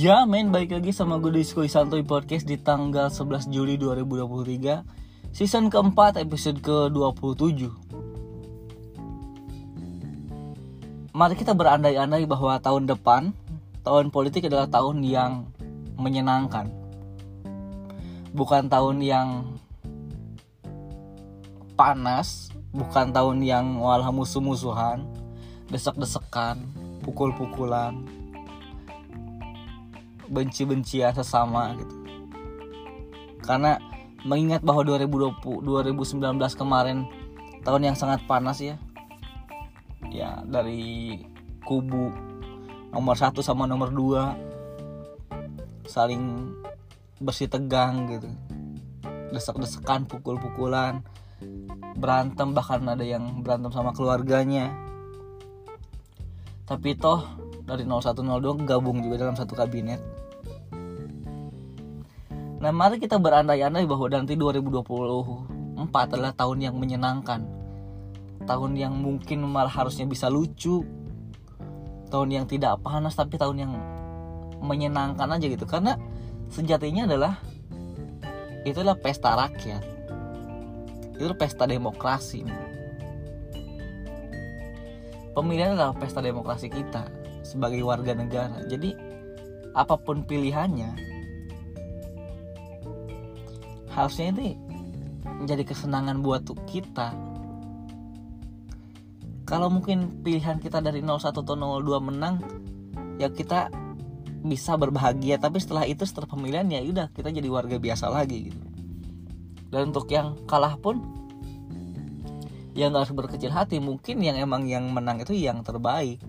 Ya main balik lagi sama gue Disko Santoy Podcast di tanggal 11 Juli 2023 Season keempat episode ke-27 Mari kita berandai-andai bahwa tahun depan Tahun politik adalah tahun yang menyenangkan. Bukan tahun yang panas Bukan tahun yang walah musuh-musuhan Desek-desekan Pukul-pukulan benci-bencian sesama gitu. Karena mengingat bahwa 2020 2019 kemarin tahun yang sangat panas ya. Ya, dari kubu nomor satu sama nomor dua saling bersih tegang gitu. Desek-desekan, pukul-pukulan, berantem bahkan ada yang berantem sama keluarganya. Tapi toh dari 0102 gabung juga dalam satu kabinet Nah mari kita berandai-andai bahwa nanti 2024 adalah tahun yang menyenangkan. Tahun yang mungkin malah harusnya bisa lucu. Tahun yang tidak panas tapi tahun yang menyenangkan aja gitu. Karena sejatinya adalah Itulah pesta rakyat. Itu pesta demokrasi. Pemilihan adalah pesta demokrasi kita sebagai warga negara. Jadi apa pun pilihannya harusnya ini menjadi kesenangan buat kita. Kalau mungkin pilihan kita dari 01 atau 02 menang ya kita bisa berbahagia. Tapi setelah itu setelah pemilihan ya udah kita jadi warga biasa lagi gitu. Dan untuk yang kalah pun ya nggak harus berkecil hati. Mungkin yang emang yang menang itu yang terbaik.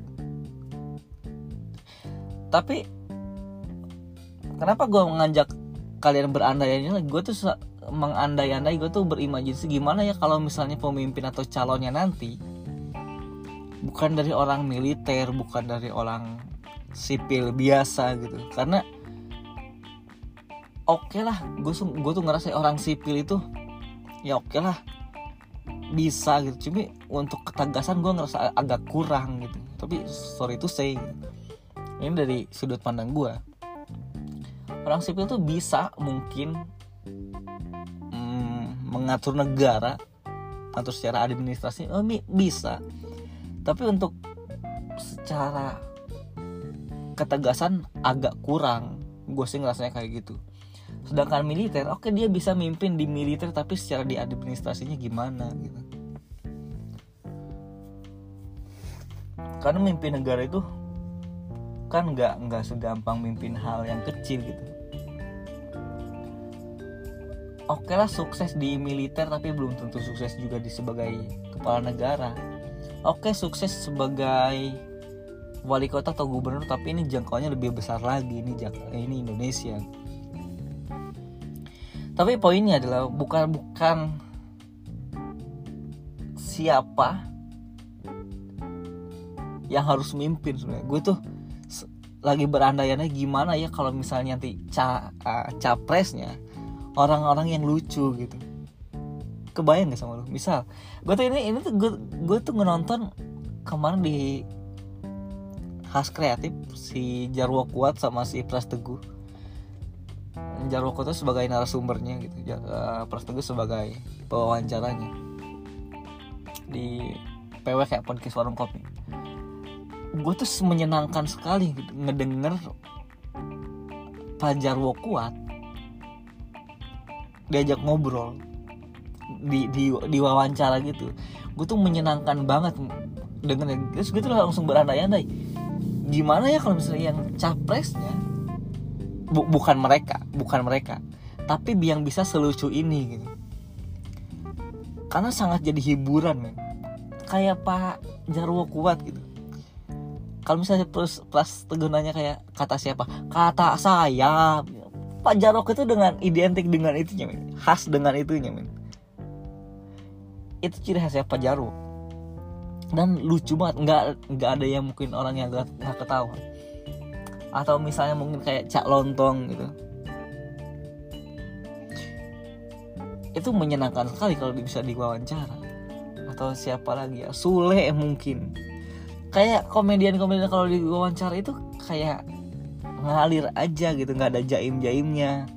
Tapi kenapa gue mengajak kalian berandai-andai gue tuh mengandai-andai gue tuh berimajinasi gimana ya kalau misalnya pemimpin atau calonnya nanti bukan dari orang militer bukan dari orang sipil biasa gitu. Karena oke okay lah gue gue tuh ngerasa orang sipil itu ya oke okay lah bisa gitu. Cuma untuk ketegasan gue ngerasa agak kurang gitu. Tapi sorry itu say ini dari sudut pandang gue orang sipil tuh bisa mungkin mm, mengatur negara atau secara administrasi oh, bisa. Tapi untuk secara ketegasan agak kurang. Gue sih ngerasanya kayak gitu. Sedangkan militer oke okay, dia bisa mimpin di militer tapi secara di administrasinya gimana gitu. Karena mimpin negara itu kan nggak nggak segampang mimpin hal yang kecil gitu. Oke lah sukses di militer tapi belum tentu sukses juga di sebagai kepala negara. Oke sukses sebagai wali kota atau gubernur tapi ini jangkauannya lebih besar lagi ini ini Indonesia. Tapi poinnya adalah bukan bukan siapa yang harus mimpin sebenarnya. Gue tuh lagi berandai-andai gimana ya kalau misalnya nanti ca uh, capresnya orang-orang yang lucu gitu. Kebayang gak sama lu? Misal gue tuh ini ini tuh gue gue tuh nonton kemarin di khas kreatif si Jarwo Kuat sama si Pras Teguh. Jarwo Kuat sebagai narasumbernya gitu. Uh, Pras Teguh sebagai pewawancaranya. Di PW kayak podcast warung kopi gue tuh menyenangkan sekali ngedenger Pak Jarwo kuat diajak ngobrol di di di wawancara gitu. Gue tuh menyenangkan banget dengan terus gue tuh langsung berandai-andai gimana ya kalau misalnya yang capresnya bu, bukan mereka bukan mereka tapi yang bisa selucu ini gitu. Karena sangat jadi hiburan men. Kayak Pak Jarwo kuat gitu kalau misalnya plus plus tegunanya kayak kata siapa? Kata saya. Pak Jarok itu dengan identik dengan itunya men. khas dengan itunya men. itu ciri khasnya Pak Jarok. Dan lucu banget nggak nggak ada yang mungkin orang yang nggak nggak ketawa atau misalnya mungkin kayak cak lontong gitu. Itu menyenangkan sekali kalau bisa diwawancara. Atau siapa lagi ya? Sule mungkin kayak komedian-komedian kalau diwawancara itu kayak ngalir aja gitu nggak ada jaim jaimnya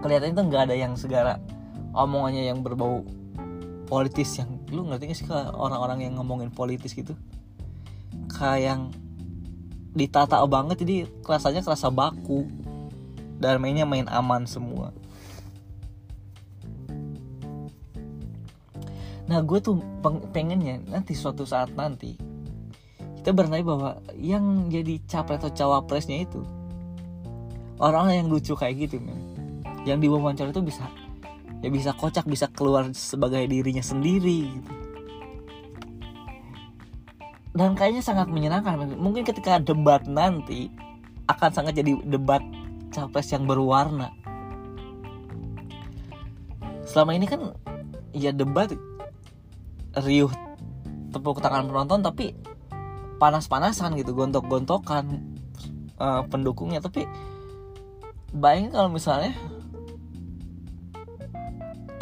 kelihatan itu nggak ada yang segala omongannya yang berbau politis yang lu ngerti gak sih orang-orang yang ngomongin politis gitu? Kayak yang ditata banget jadi rasanya kerasa baku. Dan mainnya main aman semua nah gue tuh pengennya nanti suatu saat nanti kita bernanya bahwa yang jadi capres atau cawapresnya itu orang-orang yang lucu kayak gitu men. Yang diwawancara itu bisa ya bisa kocak bisa keluar sebagai dirinya sendiri gitu. Dan kayaknya sangat menyenangkan mungkin ketika debat nanti akan sangat jadi debat capres yang berwarna. Selama ini kan ya debat riuh tepuk tangan penonton tapi panas-panasan gitu gontok-gontokan uh, pendukungnya. Tapi bayangin kalau misalnya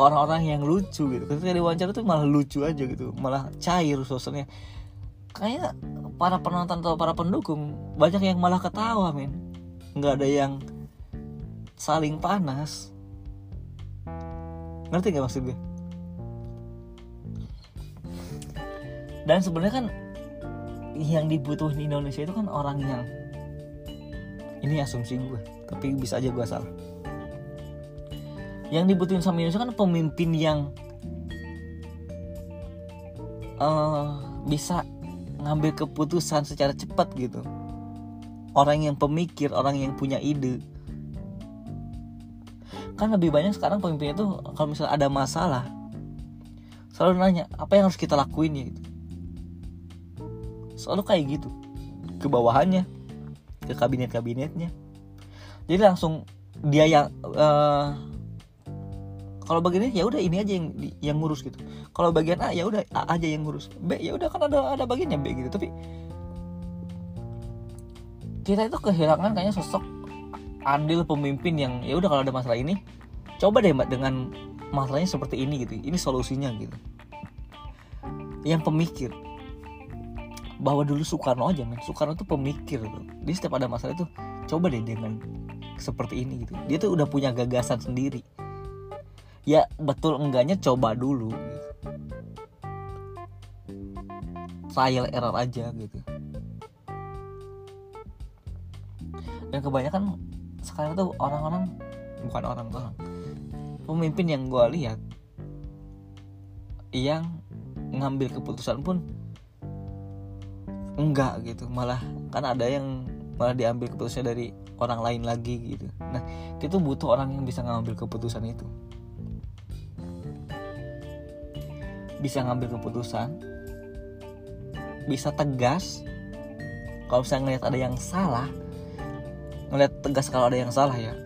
orang-orang yang lucu gitu ketika diwawancara tuh malah lucu aja gitu malah cair suasananya. Kayaknya para penonton atau para pendukung banyak yang malah ketawa men. Nggak ada yang saling panas. Ngerti nggak maksud gue dan sebenarnya kan yang dibutuhin di Indonesia itu kan orang yang ini asumsi gue tapi bisa aja gue salah. Yang dibutuhin sama Indonesia kan pemimpin yang uh, bisa ngambil keputusan secara cepat gitu. Orang yang pemikir orang yang punya ide. Kan lebih banyak sekarang pemimpinnya tuh kalau misalnya ada masalah selalu nanya apa yang harus kita lakuin? Ya gitu selalu kayak gitu. Ke bawahannya ke kabinet kabinetnya jadi langsung dia yang uh, kalau bagian ya udah ini aja yang yang ngurus gitu. Kalau bagian A ya udah A aja yang ngurus. B ya udah kan ada ada bagiannya B gitu. Tapi kita itu kehilangan kayaknya sosok andil pemimpin yang ya udah kalau ada masalah ini coba deh mbak dengan masalahnya seperti ini gitu. Ini solusinya gitu. Yang pemikir bahwa dulu Soekarno aja men. Soekarno tuh pemikir tuh dia setiap ada masalah itu coba deh dengan seperti ini gitu. Dia tuh udah punya gagasan sendiri. Ya betul enggaknya coba dulu gitu. trial error aja gitu. Dan kebanyakan sekarang tuh orang-orang bukan orang-orang pemimpin yang gue lihat yang ngambil keputusan pun enggak gitu. Malah kan ada yang malah diambil keputusannya dari orang lain lagi gitu. Nah itu butuh orang yang bisa ngambil keputusan itu. Bisa ngambil keputusan bisa tegas. Kalau saya ngelihat ada yang salah ngelihat tegas kalau ada yang salah ya.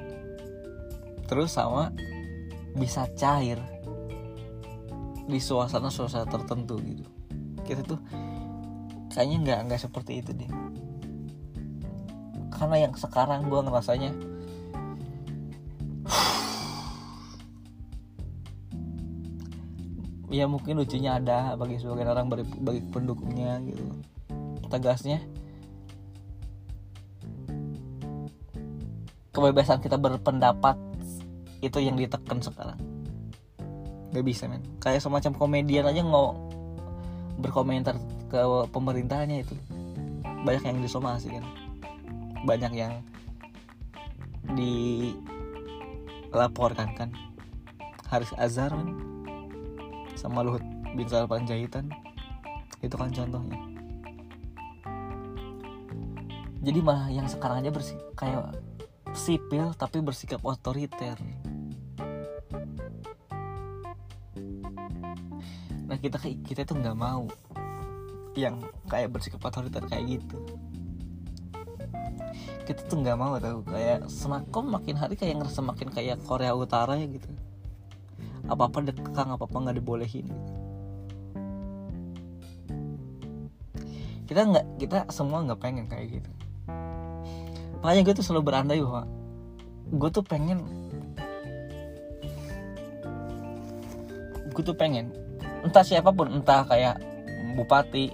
Terus sama bisa cair di suasana-suasana tertentu gitu. Kita tuh kayaknya nggak nggak seperti itu deh. Karena yang sekarang gue ngerasanya ya mungkin lucunya ada bagi sebagian orang bagi, bagi pendukungnya gitu. Tegasnya kebebasan kita berpendapat itu yang ditekan sekarang. Gak bisa men. Kayak semacam komedian aja nggak berkomentar ke pemerintahnya itu. Banyak yang disomasi kan. Banyak yang dilaporkan kan. Haris Azhar kan sama Luhut bin Panjaitan itu kan contohnya. Jadi malah yang sekarang aja bersih kayak sipil tapi bersikap otoriter. Nah kita kita tuh nggak mau yang kayak bersikap otoriter kayak gitu. Kita tuh nggak mau tau kayak semakom makin hari kayak ngerasa makin kayak Korea Utara ya gitu. Apa apa dekang apa apa nggak dibolehin gitu. kita nggak kita semua nggak pengen kayak gitu. Makanya gue tuh selalu berandai bahwa gue tuh pengen gue tuh pengen entah siapa pun entah kayak bupati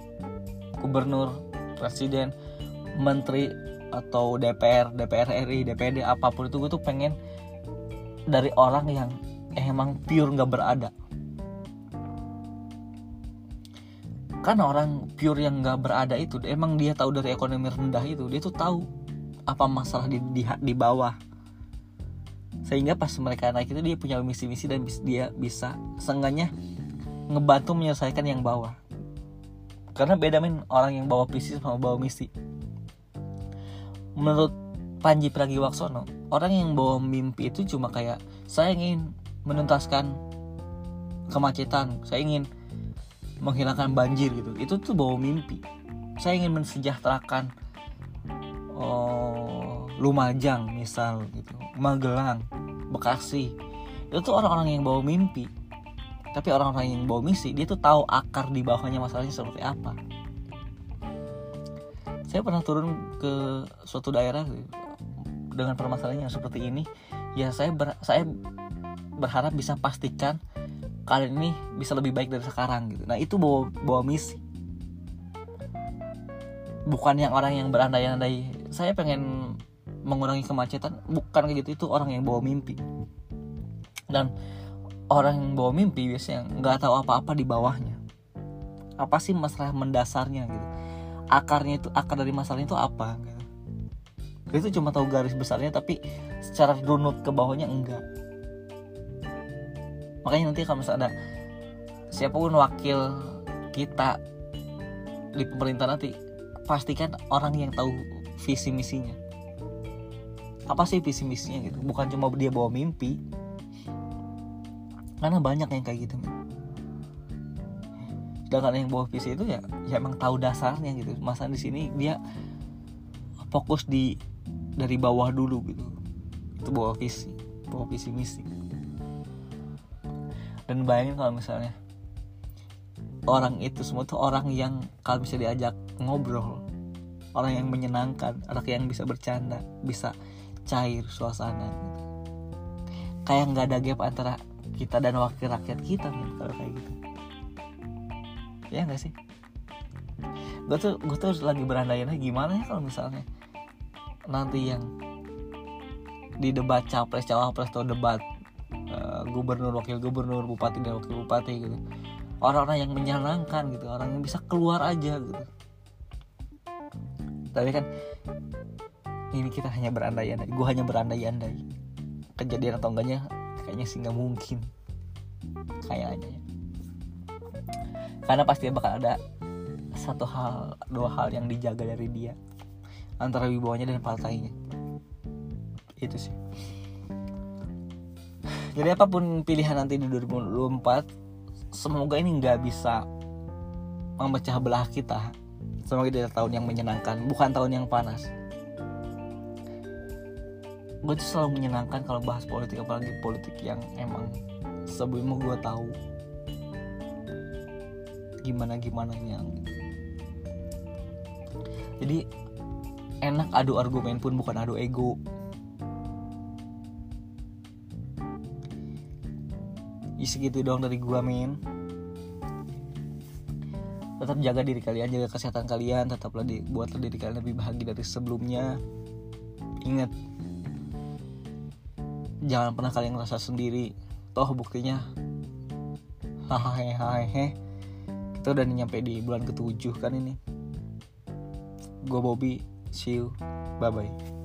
gubernur presiden menteri atau DPR DPR RI DPD apa pun itu gue tuh pengen dari orang yang emang pure nggak berada. Kan orang pure yang nggak berada itu emang dia tahu dari ekonomi rendah itu dia tuh tahu apa masalah di di, di bawah. Sehingga pas mereka naik itu dia punya misi-misi dan dia bisa seenggaknya ngebantu menyelesaikan yang bawah karena beda men orang yang bawa visi sama bawa misi. Menurut Panji Pragiwaksono orang yang bawa mimpi itu cuma kayak saya ingin menuntaskan kemacetan. Saya ingin menghilangkan banjir gitu. Itu tuh bawa mimpi. Saya ingin mensejahterakan oh, Lumajang misal gitu. Magelang Bekasi. Itu tuh orang-orang yang bawa mimpi tapi orang-orang yang bawa misi dia tuh tahu akar di bawahnya masalahnya seperti apa. Saya pernah turun ke suatu daerah dengan permasalahan yang seperti ini. Ya saya ber, saya berharap bisa pastikan kalian ini bisa lebih baik dari sekarang gitu. Nah itu bawa bawa misi. Bukan yang orang yang berandai-andai. Saya pengen mengurangi kemacetan bukan kayak gitu itu orang yang bawa mimpi. Dan orang yang bawa mimpi biasanya nggak tahu apa-apa di bawahnya. Apa sih masalah mendasarnya gitu? Akarnya itu akar dari masalahnya itu apa gitu. itu cuma tahu garis besarnya tapi secara runut ke bawahnya enggak. Makanya nanti kalau misalnya ada siapa pun wakil kita di pemerintah nanti pastikan orang yang tahu visi misinya. Apa sih visi misinya gitu? Bukan cuma dia bawa mimpi karena banyak yang kayak gitu sedangkan yang bawa visi itu ya ya emang tahu dasarnya gitu. Masa di sini dia fokus di dari bawah dulu gitu. Itu bawa visi bawa visi misi dan bayangin kalau misalnya orang itu semua tuh orang yang kalau bisa diajak ngobrol orang yang menyenangkan orang yang bisa bercanda bisa cair suasana gitu. kayak nggak ada gap antara kita dan wakil rakyat kita nih kalau kayak gitu. Ya nggak sih? Gue tuh gue tuh lagi berandai-andai gimana ya kalau misalnya nanti yang di debat capres cawapres atau debat uh, gubernur wakil gubernur bupati dan wakil bupati gitu. Orang-orang yang menyenangkan gitu orang yang bisa keluar aja gitu. Tapi kan ini kita hanya berandai-andai gue hanya berandai-andai kejadian atau enggaknya kayaknya sih nggak mungkin. Kayaknya. Ya karena pasti bakal ada satu hal dua hal yang dijaga dari dia. Antara wibawanya dan partainya. Itu sih. Jadi apa pun pilihan nanti di 2024 semoga ini nggak bisa memecah belah kita. Semoga dia tahun yang menyenangkan. Bukan tahun yang panas gue tuh selalu menyenangkan kalau bahas politik apalagi politik yang emang sebelumnya gue tahu gimana gimana yang jadi enak adu argumen pun bukan adu ego. Isi gitu dong dari gua min. Tetap jaga diri kalian jaga kesehatan kalian tetaplah di, buatlah diri kalian lebih bahagia dari sebelumnya. Ingat jangan pernah kalian ngerasa sendiri. Toh buktinya. Hahaha kita udah nyampe di bulan ketujuh kan ini. Gue Bobby. See you. Bye bye